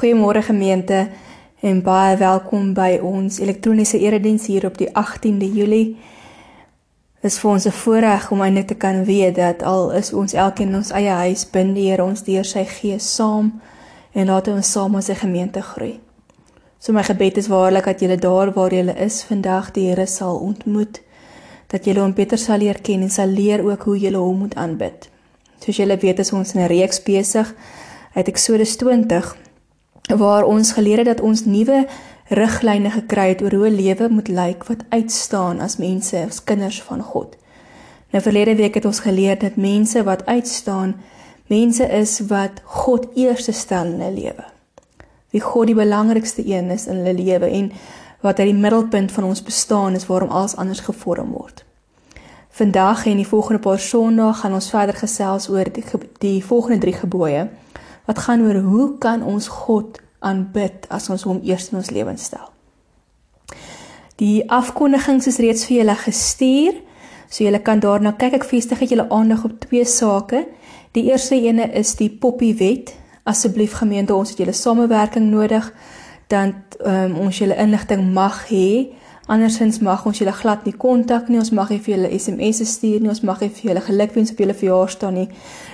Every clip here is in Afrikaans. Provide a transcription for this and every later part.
Goeiemôre gemeente en baie welkom by ons elektroniese erediens hier op die 18de Julie. Dit is vir ons 'n voorreg om eintlik te kan weet dat al is ons elkeen in ons eie huis binne die Here ons deur sy gees saam en laat ons saam as 'n gemeente groei. So my gebed is waarlik dat julle daar waar julle is vandag die Here sal ontmoet, dat julle hom beter sal leer ken en sal leer ook hoe julle hom moet aanbid. Soos julle weet is ons in 'n reeks besig uit Eksodus 20 waar ons geleer het dat ons nuwe riglyne gekry het oor hoe 'n lewe moet lyk wat uitstaan as mense, as kinders van God. Nou verlede week het ons geleer dat mense wat uitstaan, mense is wat God eerste stel in hulle lewe. Wie God die belangrikste een is in hulle lewe en wat uit die middelpunt van ons bestaan is waarom alles anders gevorm word. Vandag en die volgende paar Sondae gaan ons verder gesels oor die, die volgende 3 gebooie wat gaan oor hoe kan ons God aanbid as ons hom eers in ons lewens stel. Die afkondigings is reeds vir julle gestuur, so julle kan daarna kyk. Ek vestig julle aandag op twee sake. Die eerste ene is die Poppy Wet. Asseblief gemeente, ons het julle samewerking nodig dan um, ons julle inligting mag hê. Andersins mag ons julle glad nie kontak nie. Ons mag nie vir julle SMS'e stuur nie. Ons mag nie vir julle gelukwens op julle verjaarsdag nie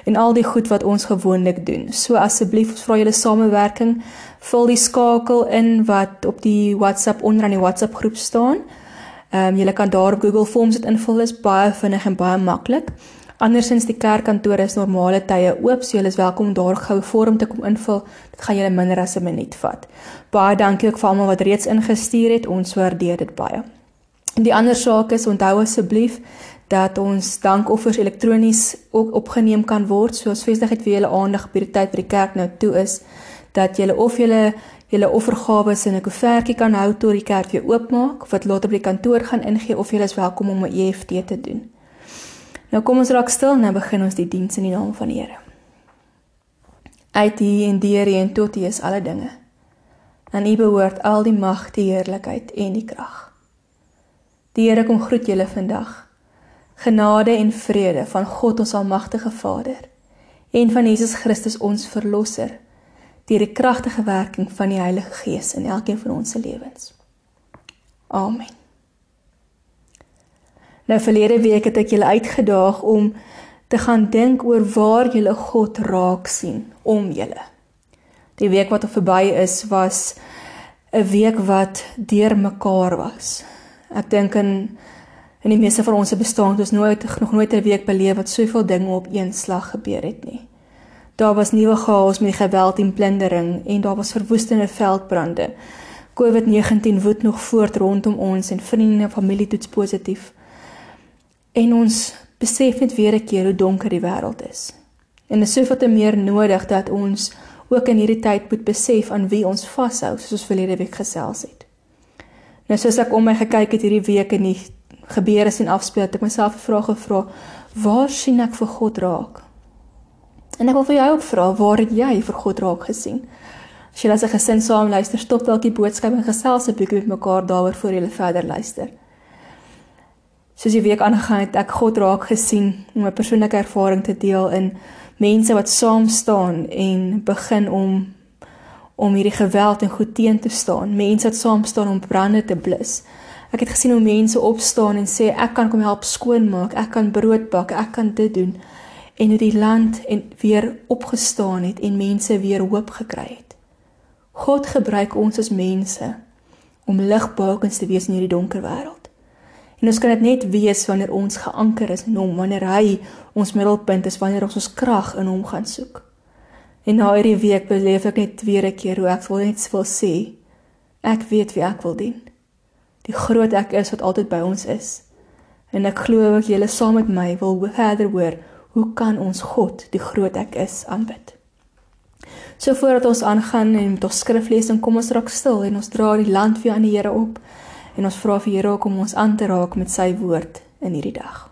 en al die goed wat ons gewoonlik doen. So asseblief vra julle samewerking. Vul die skakel in wat op die WhatsApp onder aan die WhatsApp groep staan. Ehm um, julle kan daar op Google Forms dit invul. Dit is baie vinnig en baie maklik. Andersins die kerkkantoor is normale tye oop, so julle is welkom daar gou vorm te kom invul. Dit gaan julle minder as 'n minuut vat. Baie dankie ook vir almal wat reeds ingestuur het. Ons waardeer dit baie. Die ander saak is onthou asseblief dat ons dankoffers elektronies ook opgeneem kan word. So as vestigheid vir julle aandag by die tyd by die kerk nou toe is dat julle of julle julle offergawe in 'n koevertjie kan hou tot die kerk weer oopmaak wat later by die kantoor gaan ingee of julle is welkom om 'n EFT te doen. Nou kom ons raak stil en nou begin ons die diens in die naam van die Here. Uit U en deur U en tot U is alle dinge. Aan U behoort al die mag, die heerlikheid en die krag. Die Here kom groet julle vandag. Genade en vrede van God ons almagtige Vader en van Jesus Christus ons verlosser deur die kragtige werking van die Heilige Gees in elkeen van ons se lewens. Amen. Nou verlede week het ek julle uitgedaag om te gaan dink oor waar julle God raak sien om julle. Die week wat verby is was 'n week wat deurmekaar was. Ek dink in in die meeste van ons se bestaan het ons nooit nog nooit 'n week beleef wat soveel dinge op een slag gebeur het nie. Daar was nuwe chaos met geweld en plundering en daar was verwoestende veldbrande. COVID-19 woed nog voort rondom ons en vriende en familie toets positief en ons besef net weer 'n keer hoe donker die wêreld is. En dit is soveel te meer nodig dat ons ook in hierdie tyd moet besef aan wie ons vashou, soos ons verlede week gesels het. Nou soos ek om my gekyk het hierdie week en die gebeure sien afspeel, het ek myself 'n vraag gevra: Waar sien ek vir God raak? En ek wil vir jou ook vra, waar het jy vir God raak gesien? As jy as 'n gesin saam luister, stop dalk die boodskap en gesels 'n bietjie met mekaar daaroor voor jy verder luister soos die week aangegaan het ek God raak gesien om 'n persoonlike ervaring te deel in mense wat saam staan en begin om om hierdie geweld en goed teen te staan. Mense wat saam staan om brande te blus. Ek het gesien hoe mense opstaan en sê ek kan kom help skoonmaak, ek kan brood bak, ek kan dit doen en hoe die land en weer opgestaan het en mense weer hoop gekry het. God gebruik ons as mense om ligbakens te wees in hierdie donker wêreld. En ons kan dit net wees wanneer ons geanker is in hom, wanneer hy ons middelpunt is, wanneer ons ons krag in hom gaan soek. En na hierdie week beleef ek net weer 'n keer hoe ek wil net wil sê, ek weet wie ek wil dien. Die groot ek is wat altyd by ons is. En ek glo ook julle saam met my wil verder hoor hoe kan ons God, die groot ek is, aanbid. So voordat ons aangaan en met ons skriflesing kom ons raak stil en ons dra die land vir aan die Here op en ons vra vir Here om ons aan te raak met sy woord in hierdie dag.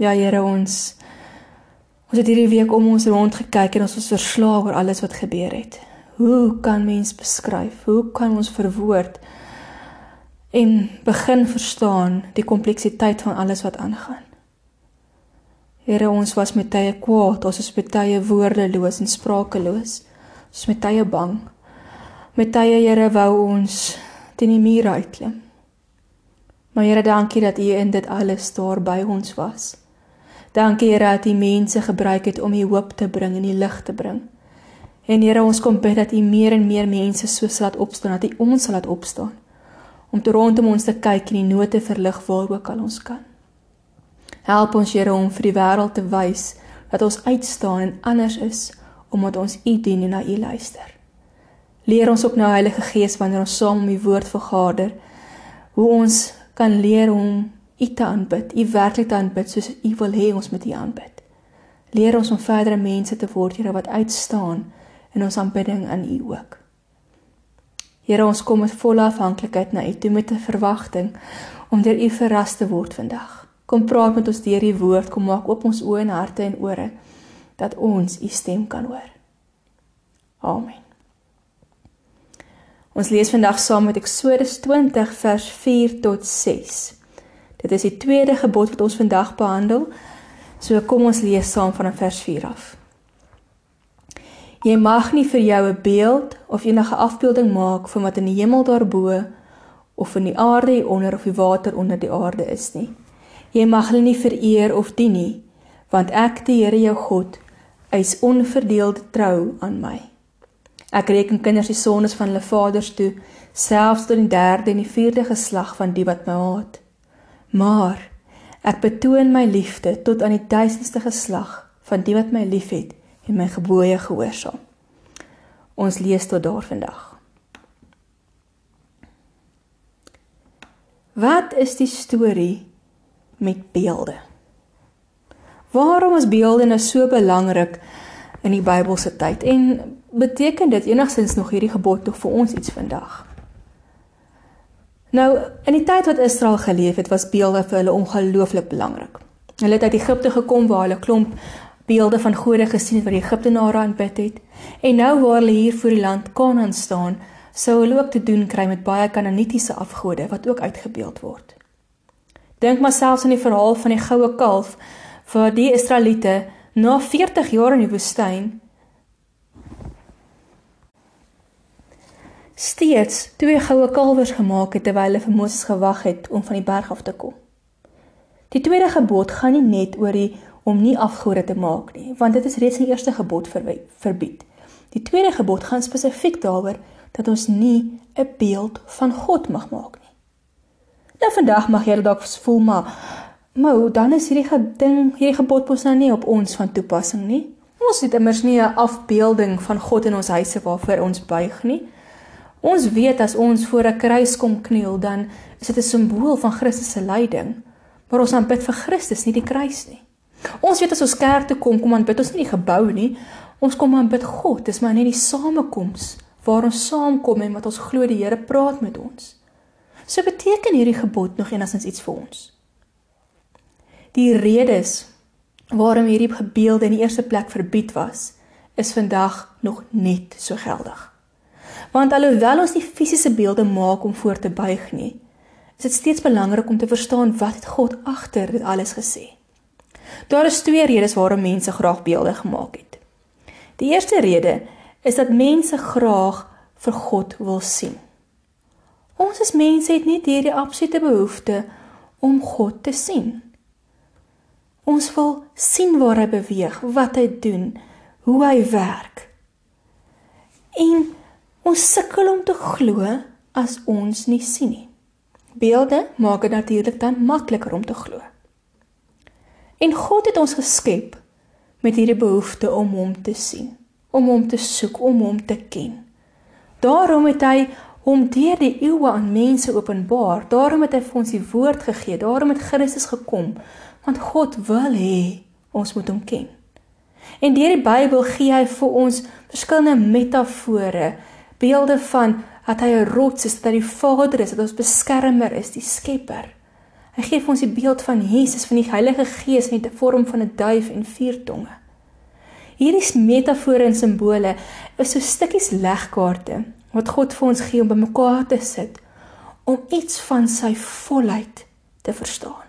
Ja Here ons ons het hierdie week om ons rond gekyk en ons is verslae oor alles wat gebeur het. Hoe kan mens beskryf? Hoe kan ons verwoord en begin verstaan die kompleksiteit van alles wat aangaan? Here ons was met tye kwaad, ons is met tye woordeloos en sprakeloos. Ons met tye bang. Met tye Here wou ons teen die muur uitklim. Maar Here, dankie dat U in dit alles daar by ons was. Dankie Here dat U mense gebruik het om U hoop te bring en die lig te bring. En Here, ons kom bid dat U meer en meer mense so sal laat opstaan, dat U ons sal laat opstaan om te rondom ons te kyk en die note verlig waar ook al ons kan. Help ons Here om vir die wêreld te wys dat ons uitstaan en anders is omdat ons U dien en na U luister. Leer ons ook nou Heilige Gees wanneer ons saam om U woord vergader hoe ons kan leer om U te aanbid, U werklik te aanbid soos U wil hê ons moet U aanbid. Leer ons om verdere mense te word, Here, wat uitstaan in ons aanbidding aan U ook. Here, ons kom met volle afhanklikheid na U toe met 'n verwagting om deur U verras te word vandag. Kom praat met ons deur die woord, kom maak oop ons oë en harte en ore dat ons u stem kan hoor. Amen. Ons lees vandag saam met Eksodus 20 vers 4 tot 6. Dit is die tweede gebod wat ons vandag behandel. So kom ons lees saam van vers 4 af. Jy mag nie vir jou 'n beeld of enige afbeelding maak van wat in die hemel daarbo of in die aarde hieronder of die water onder die aarde is nie. Jy mag hulle nie vereer of dien nie, want ek, die Here jou God, is onverdeeld trou aan my. Ek reken kinders die sondes van hulle vaders toe, selfs tot die derde en die vierde geslag van die wat my haat. Maar ek betoon my liefde tot aan die duisendste geslag van die wat my liefhet en my gebooie gehoorsaam. Ons lees tot daar vandag. Wat is die storie met beelde. Waarom is beelde nou so belangrik in die Bybelse tyd en beteken dit enigstens nog hierdie gebod tog vir ons iets vandag? Nou, in die tyd wat Israel geleef het, was beelde vir hulle ongelooflik belangrik. Hulle het uit Egipte gekom waar hulle klomp beelde van gode gesien het wat die Egiptenare aanbid het. En nou waar hulle hier voor die land Kanaan staan, sou hulle ook te doen kry met baie Kanaanitiese afgode wat ook uitgebeeld word. Dink maar selfs aan die verhaal van die goue kalf waar die Israeliete na 40 jaar in die woestyn steeds twee goue kalwers gemaak het terwyl hulle vir Moses gewag het om van die berg af te kom. Die tweede gebod gaan nie net oor die om nie afgode te maak nie, want dit is reeds in die eerste gebod verbied. Die tweede gebod gaan spesifiek daaroor dat ons nie 'n beeld van God mag maak nie. Nou vandag mag jy dalk voel maar maar hoe dan is hierdie ding, hierdie gebod mos nou nie op ons van toepassing nie. Ons het immers nie 'n afbeelding van God in ons huise waarvoor ons buig nie. Ons weet as ons voor 'n kruis kom kniel, dan is dit 'n simbool van Christus se lyding. Maar ons aanbid vir Christus, nie die kruis nie. Ons weet as ons kerk toe kom, kom aanbid ons nie die gebou nie. Ons kom aanbid God. Dis maar net die samekoms waar ons saamkom en wat ons glo die Here praat met ons. So beteken hierdie gebod nog enigstens iets vir ons. Die redes waarom hierdie gebeelde in die eerste plek verbied was, is vandag nog net so geldig. Want alhoewel ons nie fisiese beelde maak om voor te buig nie, is dit steeds belangrik om te verstaan wat het God agter dit alles gesê. Daar is twee redes waarom mense graag beelde gemaak het. Die eerste rede is dat mense graag vir God wil sien. Ons as mense het net hierdie absolute behoefte om God te sien. Ons wil sien waar hy beweeg, wat hy doen, hoe hy werk. En ons sukkel om te glo as ons nie sien nie. Beelde maak dit natuurlik dan makliker om te glo. En God het ons geskep met hierdie behoefte om hom te sien, om hom te soek, om hom te ken. Daarom het hy hom deur die eeue aan mense openbaar. Daarom het hy vir ons die woord gegee. Daarom het Christus gekom, want God wil hê ons moet hom ken. En deur die Bybel gee hy vir ons verskillende metafore, beelde van dat hy 'n rots is, dat hy die Vader is, dat ons beskermer is, die Skepper. Hy gee vir ons die beeld van Jesus, van die Heilige Gees in die vorm van 'n duif en vier tonge. Hierdie metafore en simbole is so stukkies legkaarte wat God vir ons gee om bymekaar te sit om iets van sy volheid te verstaan.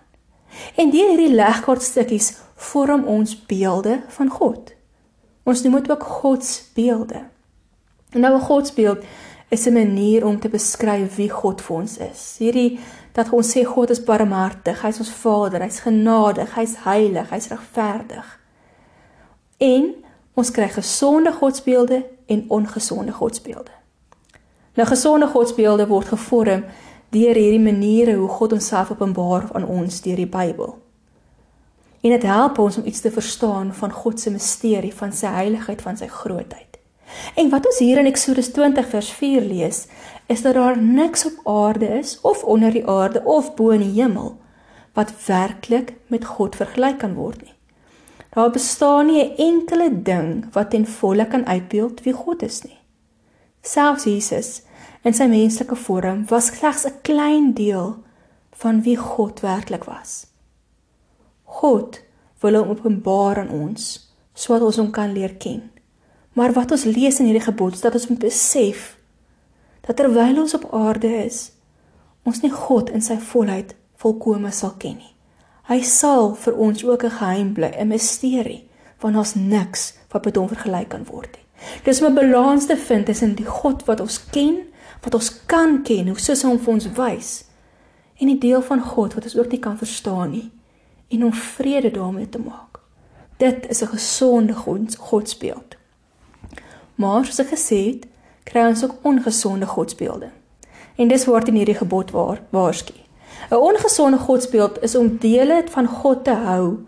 En deur hierdie legkaartstukkies vorm ons beelde van God. Ons noem dit ook God se beelde. Nou 'n godsbeeld is 'n manier om te beskryf wie God vir ons is. Hierdie dat ons sê God is barmhartig, hy's ons Vader, hy's genadig, hy's heilig, hy's regverdig. En ons kry gesonde godsbeelde en ongesonde godsbeelde. Nou gesonde godsbeelde word gevorm deur hierdie maniere hoe God homself openbaar aan ons deur die Bybel. En dit help ons om iets te verstaan van God se misterie, van sy heiligheid, van sy grootheid. En wat ons hier in Eksodus 20 vers 4 lees, is dat daar niks op aarde is of onder die aarde of bo in die hemel wat werklik met God vergelyk kan word nie. Daar bestaan nie 'n enkele ding wat ten volle kan uitbeeld wie God is nie. Selfs Jesus in sy menslike vorm was slegs 'n klein deel van wie God werklik was. God wil hom openbaar aan ons sodat ons hom kan leer ken. Maar wat ons lees in hierdie gebod is dat ons moet besef dat terwyl ons op aarde is, ons nie God in sy volheid volkome sal ken nie. Hy sal vir ons ook 'n geheim bly, 'n misterie, want ons niks wat met hom vergelyk kan word nie. Dis om 'n balans te vind tussen die God wat ons ken, wat ons kan ken, hoe soos hy hom vir ons wys, en die deel van God wat ons ook nie kan verstaan nie en om vrede daarmee te maak. Dit is 'n gesonde godsbeeld. Maar soos ek gesê het, kry ons ook ongesonde godsbeelde. En dis waar dit in hierdie gebod waar waarsku. 'n Ongesonde godsbeeld is om dele van God te hou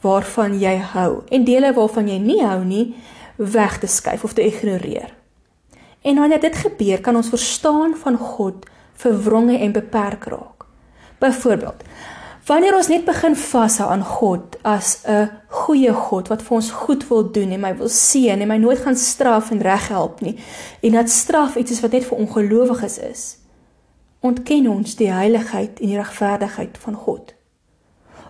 waarvan jy hou en dele waarvan jy nie hou nie weg te skuif of te ignoreer. En wanneer dit gebeur, kan ons verstaan van God verwronge en beperk raak. Byvoorbeeld, Wanneer ons net begin vashou aan God as 'n goeie God wat vir ons goed wil doen en my wil seën en my nooit gaan straf en reghelp nie en dat straf iets is wat net vir ongelowiges is, ontken ons die heiligheid en die regverdigheid van God.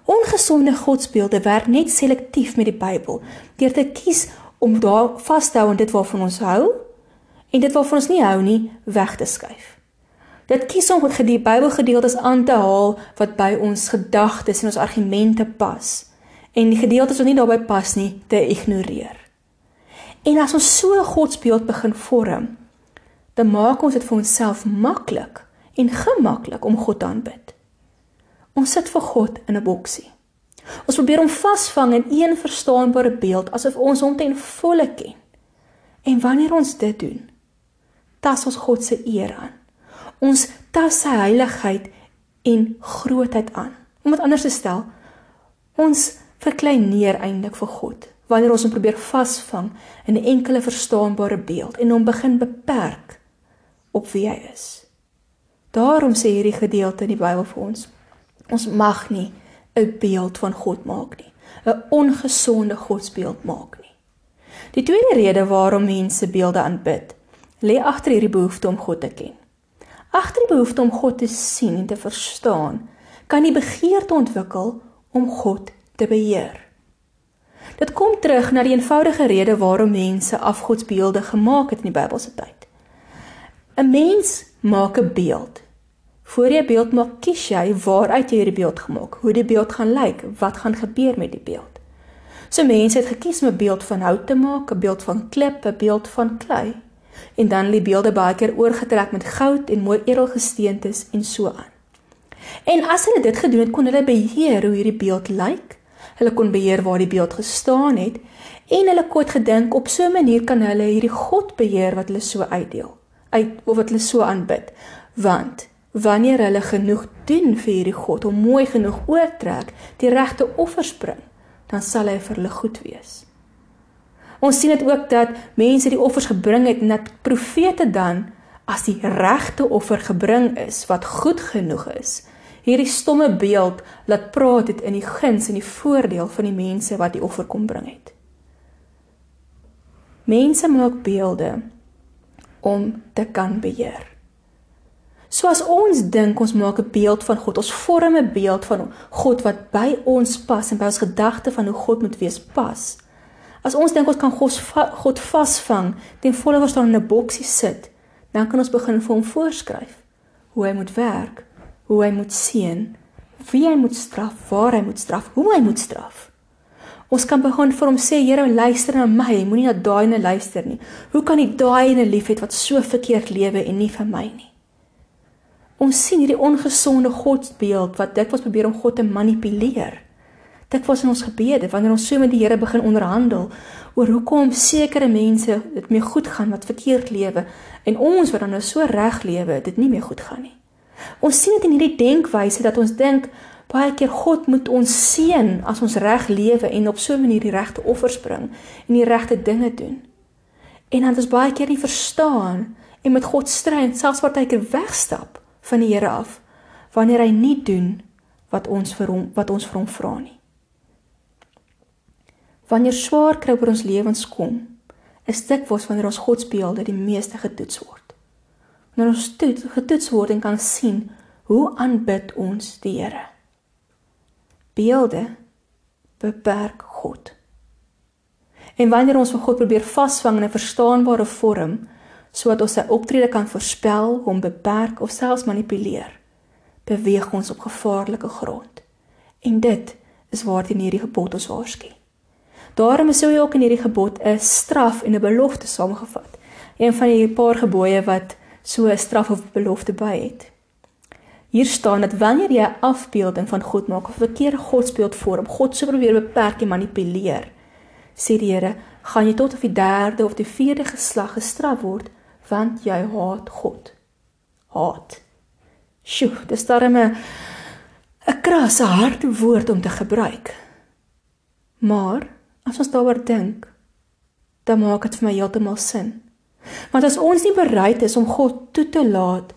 Ongesonde godsbeelde werk net selektief met die Bybel deur te kies om daar vas te hou aan dit waarvan ons hou en dit waarvan ons nie hou nie weg te skuif. Dit kies om die Bybelgedeeltes aan te haal wat by ons gedagtes en ons argumente pas en die gedeeltes wat nie daarbey pas nie te ignoreer. En as ons so 'n godsbeeld begin vorm, dan maak ons dit vir onsself maklik en gemaklik om God aanbid. Ons sit vir God in 'n boksie. Ons probeer hom vasvang in een verstaanbare beeld asof ons hom ten volle ken. En wanneer ons dit doen, tas ons God se eer aan. Ons tas sy heiligheid en grootheid aan. Om dit anders te stel, ons verklein neer eintlik vir God wanneer ons hom probeer vasvang in 'n enkele verstaanbare beeld en hom begin beperk op wie hy is. Daarom sê hierdie gedeelte in die Bybel vir ons, ons mag nie 'n beeld van God maak nie, 'n ongesonde godsbeeld maak nie. Die tweede rede waarom mense beelde aanbid, lê agter hierdie behoefte om God te ken. Agter die behoefte om God te sien en te verstaan, kan die begeerte ontwikkel om God te beheer. Dit kom terug na die eenvoudige rede waarom mense afgodsbeelde gemaak het in die Bybelse tyd. 'n Mens maak 'n beeld. Voor jy 'n beeld maak, kies jy waaruit jy hierdie beeld gemaak, hoe die beeld gaan lyk, wat gaan gebeur met die beeld. So mense het gekies om 'n beeld van hout te maak, 'n beeld van klip, 'n beeld van klei en dan lê beelde baie keer oorgetrek met goud en mooi edelgesteentes en so aan. En as hulle dit gedoen het, kon hulle beheer hoe hierdie beeld lyk. Hulle kon beheer waar die beeld gestaan het en hulle kon gedink op so 'n manier kan hulle hierdie God beheer wat hulle so uitdeel, uit of wat hulle so aanbid. Want wanneer hulle genoeg doen vir hierdie God, om mooi genoeg oortrek, die regte offers bring, dan sal hy vir hulle goed wees. Ons sien dit ook dat mense die offers gebring het en dat profete dan as die regte offer gebring is wat goed genoeg is. Hierdie stomme beeld laat praat dit in die guns en die voordeel van die mense wat die offer kom bring het. Mense maak beelde om te kan beheer. Soos ons dink ons maak 'n beeld van God, ons vorm 'n beeld van God wat by ons pas en by ons gedagte van hoe God moet wees pas. As ons dink ons kan God God vasvang, ten volle verstaan in 'n boksie sit, dan kan ons begin vir hom voorskryf hoe hy moet werk, hoe hy moet seën, wie hy moet straf, waar hy moet straf, hoe hy moet straf. Ons kan begin vir hom sê, Here, luister na my, moenie na daai ene luister nie. Hoe kan ek daai ene liefhet wat so verkeerd lewe en nie vir my nie? Ons sien hierdie ongesonde godsbeeld wat dikwels probeer om God te manipuleer. Dit was in ons gebede wanneer ons so met die Here begin onderhandel oor hoekom sekere mense dit mee goed gaan wat verkeerd lewe en ons wat dan nou so reg lewe, dit nie meer goed gaan nie. Ons sien dit in hierdie denkwyse dat ons dink baie keer God moet ons seën as ons reg lewe en op so 'n manier die regte offers bring en die regte dinge doen. En dan is baie keer nie verstaan en met God stry en selfs partykeer wegstap van die Here af wanneer hy nie doen wat ons vir hom wat ons vir hom vra nie. Wanneer swaar kry oor ons lewens kom, is dit was wanneer ons godsbeelde die meeste getoets word. Wanneer ons toets, getoets word en kan sien hoe aanbid ons die Here. Beelde beperk God. En wanneer ons van God probeer vasvang in 'n verstaanbare vorm sodat ons sy optrede kan voorspel, hom beperk of selfs manipuleer, beweeg ons op gevaarlike grond. En dit is waarteen hierdie gebod ons waarsku. Daarom is hy ook in hierdie gebod 'n straf en 'n belofte saamgevat. Een van die paar gebooie wat so 'n straf of belofte by het. Hier staan dat wanneer jy 'n afbeelding van God maak of 'n verkeerde godsbeeld vorm, God so probeer beperk en manipuleer, sê die Here, gaan jy tot op die derde of die vierde geslag gestraf word want jy haat God. Haat. Sjoe, dis darem 'n 'n krasse harde woord om te gebruik. Maar As ons daaroor dink, dan maak dit vir my heeltemal sin. Want as ons nie bereid is om God toe te laat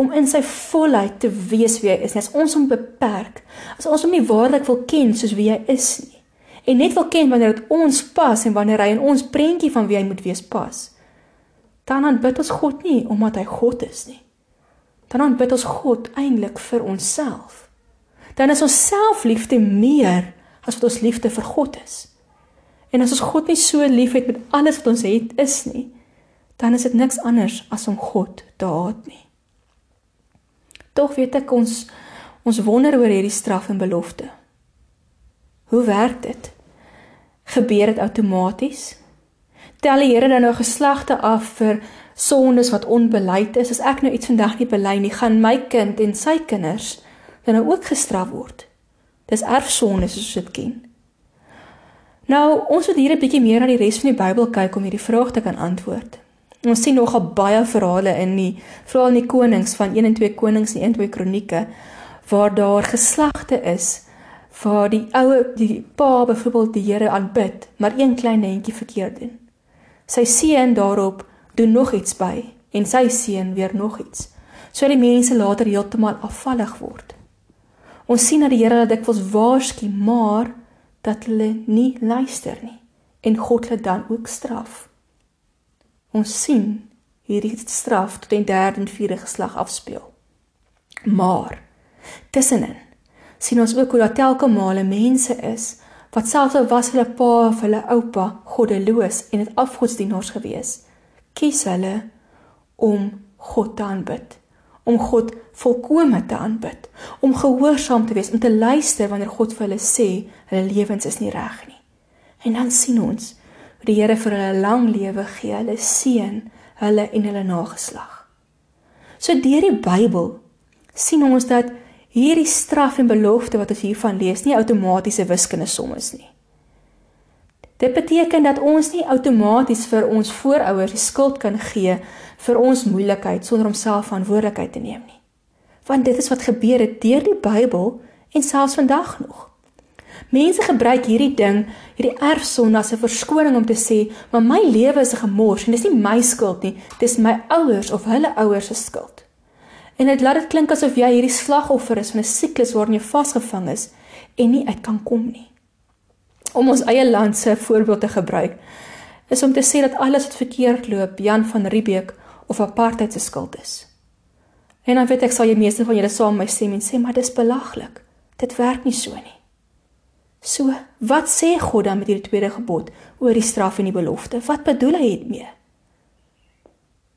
om in sy volheid te wees wie hy is nie, as ons hom beperk, as ons hom nie waarlik wil ken soos wie hy is nie, en net wil ken wanneer dit ons pas en wanneer hy in ons prentjie van wie hy moet wees pas, dan aanbid ons God nie omdat hy God is nie. Dan aanbid ons God eintlik vir onsself. Dan is ons selfliefde meer as wat ons liefde vir God is. En as ons God nie so liefhet met alles wat ons het is nie, dan is dit niks anders as om God te haat nie. Tog weet ek ons ons wonder oor hierdie straf en belofte. Hoe werk dit? Gebeur dit outomaties? Tel die Here dan nou geslagte af vir sondes wat onbeleid is? As ek nou iets vandag nie bely nie, gaan my kind en sy kinders dan nou ook gestraf word. Dis erfsondes soos dit ken. Nou, ons moet hier 'n bietjie meer na die res van die Bybel kyk om hierdie vraag te kan antwoord. Ons sien nogal baie verhale in die veral in die konings van 1 en 2 Konings en 1 en 2 Kronieke waar daar geslagte is waar die ou die pa byvoorbeeld die Here aanbid, maar een klein entjie verkeerd doen. Sy seun daarop doen nog iets by en sy seun weer nog iets. So die mense later heeltemal afvallig word. Ons sien dat die Here dit dikwels waarsku, maar dat hulle nie luister nie en God hulle dan ook straf. Ons sien hierdie straf tot in derde en vierde geslag afspeel. Maar tussenin sien ons ook hoe daar telke male mense is wat selfs al was hulle pa of hulle oupa goddeloos en dit afgodsdienaars gewees, kies hulle om God te aanbid om God volkome te aanbid, om gehoorsaam te wees, om te luister wanneer God vir hulle sê hulle lewens is nie reg nie. En dan sien ons hoe die Here vir hulle lang lewe gee, hulle seën hulle en hulle nageslag. So deur die Bybel sien ons dat hierdie straf en belofte wat ons hiervan lees nie outomatiese wiskunde som is nie. Dit beteken dat ons nie outomaties vir ons voorouers die skuld kan gee vir ons moeilikheid sonder om self verantwoordelikheid te neem nie. Want dit is wat gebeur het deur die Bybel en selfs vandag nog. Mense gebruik hierdie ding, hierdie erfsonde as 'n verskoning om te sê, "Maar my lewe is 'n gemors en dis nie my skuld nie, dis my ouers of hulle ouers se skuld." En dit laat dit klink asof jy hierdie slagoffer is van 'n siklus waarin jy vasgevang is en nie uit kan kom nie. Om ons eie land se voorbeeld te gebruik, is om te sê dat alles wat verkeerd loop, Jan van Riebeeck of apartheid se skuld is. En dan weet ek sal jy meeste van julle saam my stem en sê maar dis belaglik. Dit werk nie so nie. So, wat sê God dan met hierdie tweede gebod oor die straf en die belofte? Wat bedoel hy hiermee?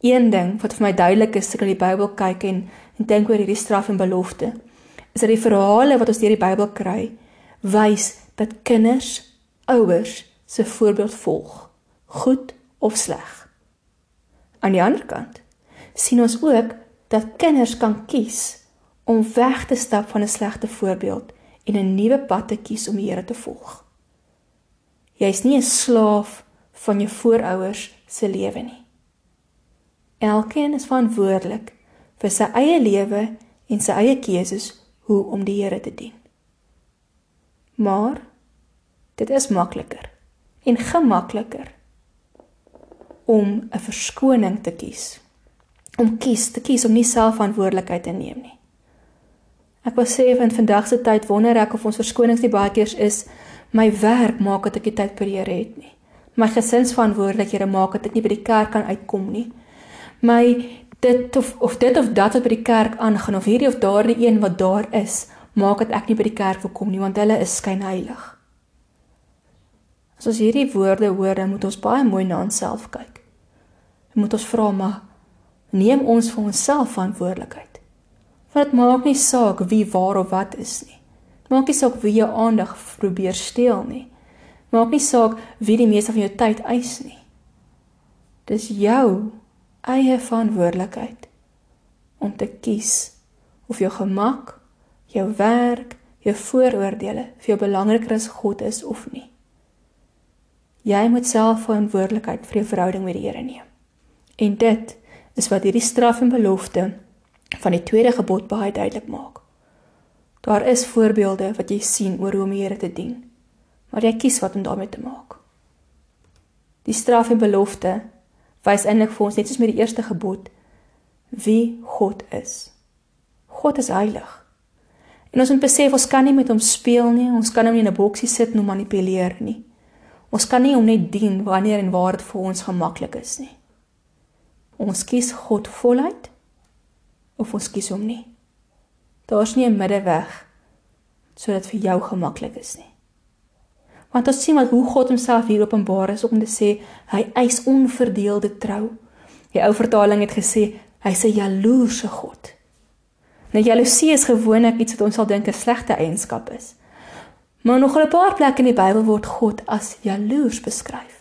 Een ding wat vir my duidelik is as ek die Bybel kyk en en dink oor hierdie straf en belofte, is dat die verhale wat ons deur die Bybel kry, wys dat kinders ouers se voorbeeld volg, goed of sleg. Aan die ander kant sien ons ook dat kinders kan kies om weg te stap van 'n slegte voorbeeld en 'n nuwe pad te kies om die Here te volg. Jy's nie 'n slaaf van jou voorouers se lewe nie. Elkeen is verantwoordelik vir sy eie lewe en sy eie keuses hoe om die Here te dien. Maar dit is makliker en gemakliker om 'n verskoning te kies. Om kies te kies om nie self verantwoordelikheid te neem nie. Ek wil sê van vandag se tyd wonder ek of ons verskonings nie baie keer is my werk maak dat ek die tyd vir die Here het nie. My gesinsverantwoordelikhede maak dat ek nie by die kerk kan uitkom nie. My dit of of dit of dat wat by die kerk aangaan of hierdie of daardie een wat daar is, maak dat ek nie by die kerk wil kom nie want hulle is skynheilig. As ons hierdie woorde hoor, dan moet ons baie mooi na onsself kyk. Dan moet ons vra maar neem ons vir onsself verantwoordelikheid. Want dit maak nie saak wie waar of wat is nie. Maak nie saak wie jou aandag probeer steel nie. Maak nie saak wie die meeste van jou tyd eis nie. Dis jou eie verantwoordelikheid om te kies of jou gemak, jou werk, jou vooroordeele vir jou belangriker as God is of nie. Jy moet self verantwoordelikheid vir jou verhouding met die Here neem. En dit is wat hierdie straf en belofte van die tweede gebod baie duidelik maak. Daar is voorbeelde wat jy sien oor hoe om die Here te dien, maar jy kies wat om daarmee te maak. Die straf en belofte wys eintlik vir ons net soos met die eerste gebod wie God is. God is heilig. En ons moet besef ons kan nie met hom speel nie, ons kan hom nie in 'n boksie sit en hom manipuleer nie. Ons kan nie hom net dien wanneer en waar dit vir ons gemaklik is nie. Ons kies God voluit of ons kies hom nie. Daar's nie 'n middeweg sodat vir jou gemaklik is nie. Want ons sien wat hoe God homself hier openbaar is om te sê hy eis onverdeelde trou. Die ou vertaling het gesê hy's 'n jaloerse God. Nou jaloesie is gewoonlik iets wat ons sal dink 'n slegte eienskap is. Maar nog 'n paar plekke in die Bybel word God as jaloers beskryf.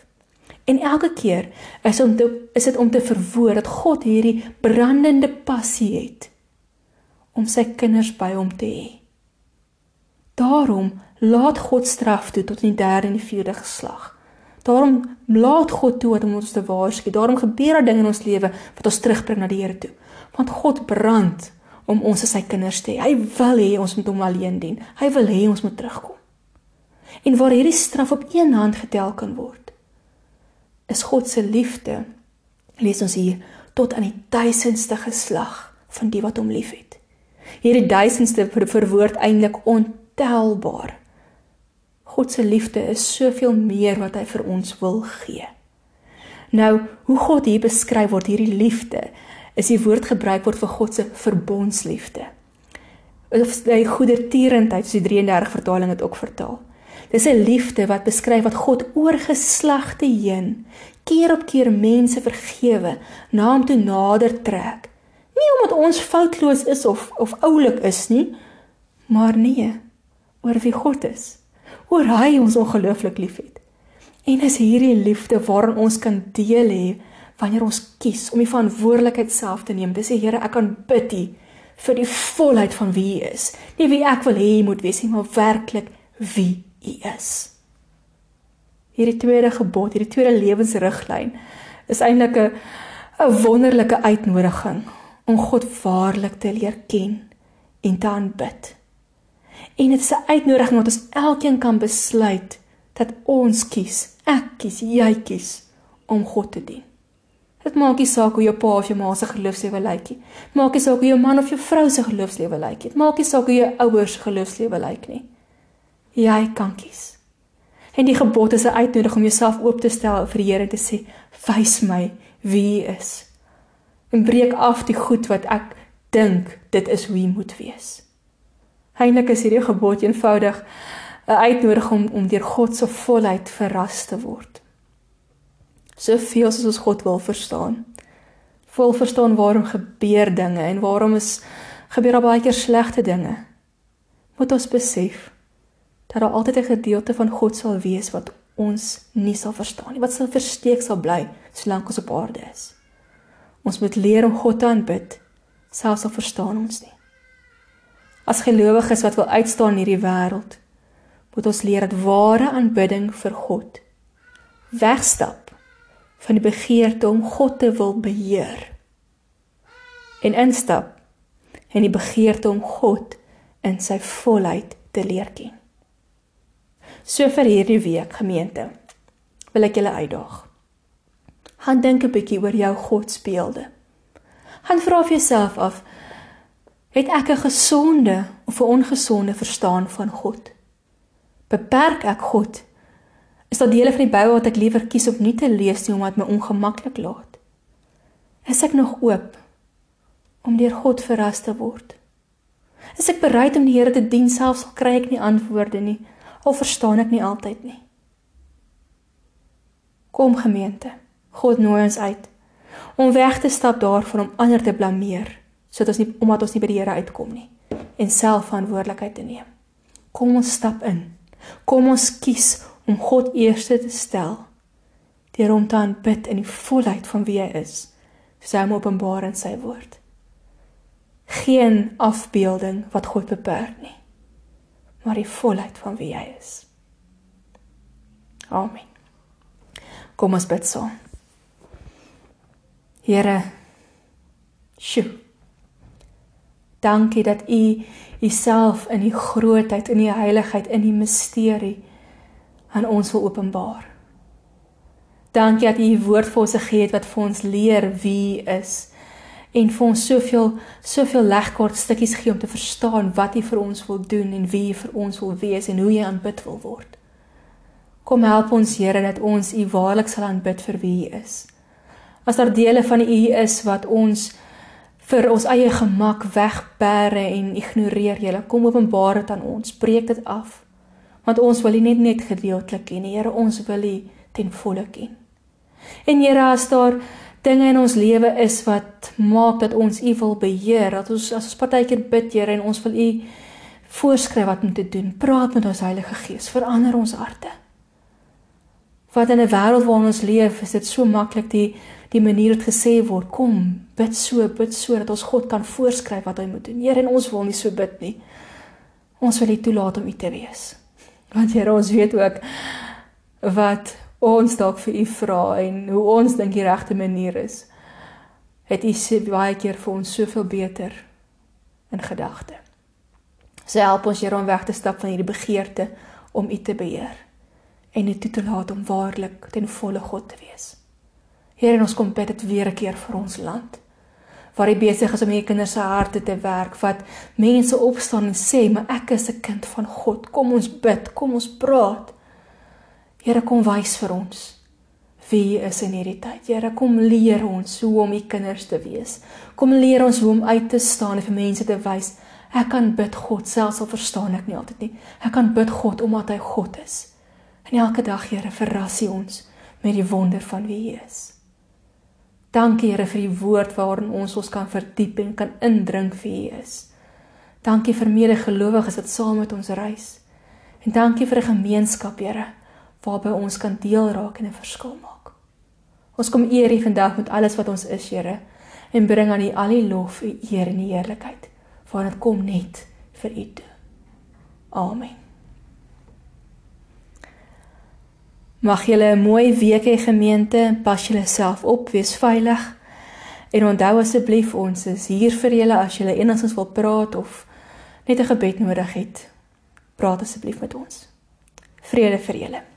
En elke keer is om te, is dit om te verwoord dat God hierdie brandende passie het om sy kinders by hom te hê. Daarom laat God straf toe tot in die derde en die vierde geslag. Daarom laat God toe om ons te waarsku. Daarom gebeur daar dinge in ons lewe wat ons terugbring na die Here toe. Want God brand om ons as sy kinders te hê. Hy wil hê ons moet hom alleen dien. Hy wil hê ons moet terugkom en waar hierdie straf op een hand getel kan word. Is God se liefde lees ons hier tot aan die duisendste geslag van die wat hom liefhet. Hierdie duisendste verwoord eintlik ontelbaar. God se liefde is soveel meer wat hy vir ons wil gee. Nou, hoe God hier beskryf word hierdie liefde, is die woord gebruik word vir God se verbondsliefde. Of hy goedertierendheid, so die 33 vertaling het ook vertaal. Dis 'n liefde wat beskryf wat God oor geslagte heen keer op keer mense vergewe, na hom toe nader trek. Nie omdat ons foutloos is of of oulik is nie, maar nee, oor wie God is. Oor hy ons ongelooflik liefhet. En is hierdie liefde waarin ons kan deel hê wanneer ons kies om die verantwoordelikheid self te neem. Dis die Here, ek kan bid U vir die volheid van wie U is. Nie wie ek wil hê U moet wees nie, maar werklik wie U is. Hierdie tweede gebod, hierdie tweede lewensriglyn is eintlik 'n 'n wonderlike uitnodiging om God waarlik te leer ken en te aanbid. En dit is 'n uitnodiging wat ons elkeen kan besluit dat ons kies, ek kies, jy kies om God te dien. Dit maak nie saak hoe jou pa of jou ma se geloofslewe lyk nie. Maak nie saak hoe jou man of jou vrou se geloofslewe lyk nie. Maak nie saak hoe jou ouers se geloofslewe lyk nie jy kan kies. En die gebod is 'n uitnodiging om jouself oop te stel vir die Here te sê, "Wys my wie U is." En breek af die goed wat ek dink dit is hoe jy moet wees. Heilig is hierdie gebod eenvoudig 'n uitnodiging om om deur God se volheid verras te word. Soveel soos ons God wil verstaan. Vol verstaan waarom gebeur dinge en waarom is gebeur baie keer slegte dinge. Moet ons besef dat daar altyd 'n gedeelte van God sal wees wat ons nie sal verstaan nie, wat sal versteek sal bly solank ons op aarde is. Ons moet leer om God te aanbid, selfs al verstaan ons nie. As gelowiges wat wil uitstaan in hierdie wêreld, moet ons leer dat ware aanbidding vir God wegstap van die begeerte om God te wil beheer en instap in die begeerte om God in sy volheid te leer ken. So vir hierdie week gemeente wil ek julle uitdaag. Gaan dink 'n bietjie oor jou godsbeelde. Gaan vra vir jouself af het ek 'n gesonde of 'n ongesonde verstaan van God? Beperk ek God? Is daar dele van die Bybel wat ek liewer kies om nie te lees nie omdat my ongemaklik laat? Is ek nog oop om deur God verras te word? Is ek bereid om die Here te dien selfs al kry ek nie antwoorde nie, al verstaan ek nie altyd nie? Kom gemeente, God nooi ons uit om weg te stap daarvan om ander te blameer, sodat ons nie omdat ons nie by die Here uitkom nie en self verantwoordelikheid te neem. Kom ons stap in. Kom ons kies om God eerste te stel deur hom te aanbid in die volheid van wie hy is, soos hy hom openbaar in sy woord geen afbeelding wat God beperk nie maar die volheid van wie hy is. Amen. Kom ons bid saam. Here sjoe. Dankie dat u uself in die grootheid in die heiligheid in die misterie aan ons wil openbaar. Dankie dat u die woord vir ons gegee het wat vir ons leer wie u is en vir ons soveel soveel legkaart stukkies gee om te verstaan wat hy vir ons wil doen en wie hy vir ons wil wees en hoe hy aanbid wil word. Kom help ons Here dat ons u waarlik sal aanbid vir wie hy is. As daar dele van u is wat ons vir ons eie gemak wegberre en ignoreer, Here, kom openbaar dit aan ons, breek dit af. Want ons wil nie net net gedeeltelik ken, Here, ons wil u ten volle ken. En Here, as daar dinge in ons lewe is wat maak dat ons U wil beheer, dat ons as ons partykeer bid, Here, en ons wil U voorskryf wat om te doen. Praat met ons Heilige Gees, verander ons harte. Wat in 'n wêreld waarin ons leef, is dit so maklik die die manier wat gesê word, kom, bid so, bid so dat ons God kan voorskryf wat hy moet doen. Here, en ons wil nie so bid nie. Ons wil U toelaat om U te wees. Want Here, ons weet ook wat ons dalk vir u vra en hoe ons dink die regte manier is, het u se baie keer vir ons soveel beter in gedagte. So help ons hier om weg te stap van hierdie begeerte om u te beheer en u toe te laat om waarlik ten volle God te wees. Here, ons kom bid dit weer 'n keer vir ons land waar hy besig is om hierdie kinders se harte te werk wat mense opstaan en sê maar ek is 'n kind van God kom ons bid kom ons praat Here kom wys vir ons wie is in hierdie tyd. Here kom leer ons hoe om u kinders te wees. Kom leer ons hoe om uit te staan en vir mense te wys ek kan bid God selfs al verstaan ek nie altyd nie. Ek kan bid God omdat hy God is. En elke dag Here verras U ons met die wonder van wie U is. Dankie Here vir die woord waarin ons ons kan verdiep en kan indrink wie U is. Dankie vir medegelowiges wat saam met ons reis. En dankie vir 'n gemeenskap Here waarby ons kan deel raak en 'n verskil maak. Ons kom eer U vandag met alles wat ons is, Here, en bring aan U al die lof, U eer en die heerlikheid, want dit kom net vir U toe. Amen. Mag julle 'n mooi week hê gemeente, pas julle self op, wees veilig. En onthou asseblief ons is hier vir julle as julle enigstens wil praat of net 'n gebed nodig het. Praat asseblief met ons. Vrede vir julle.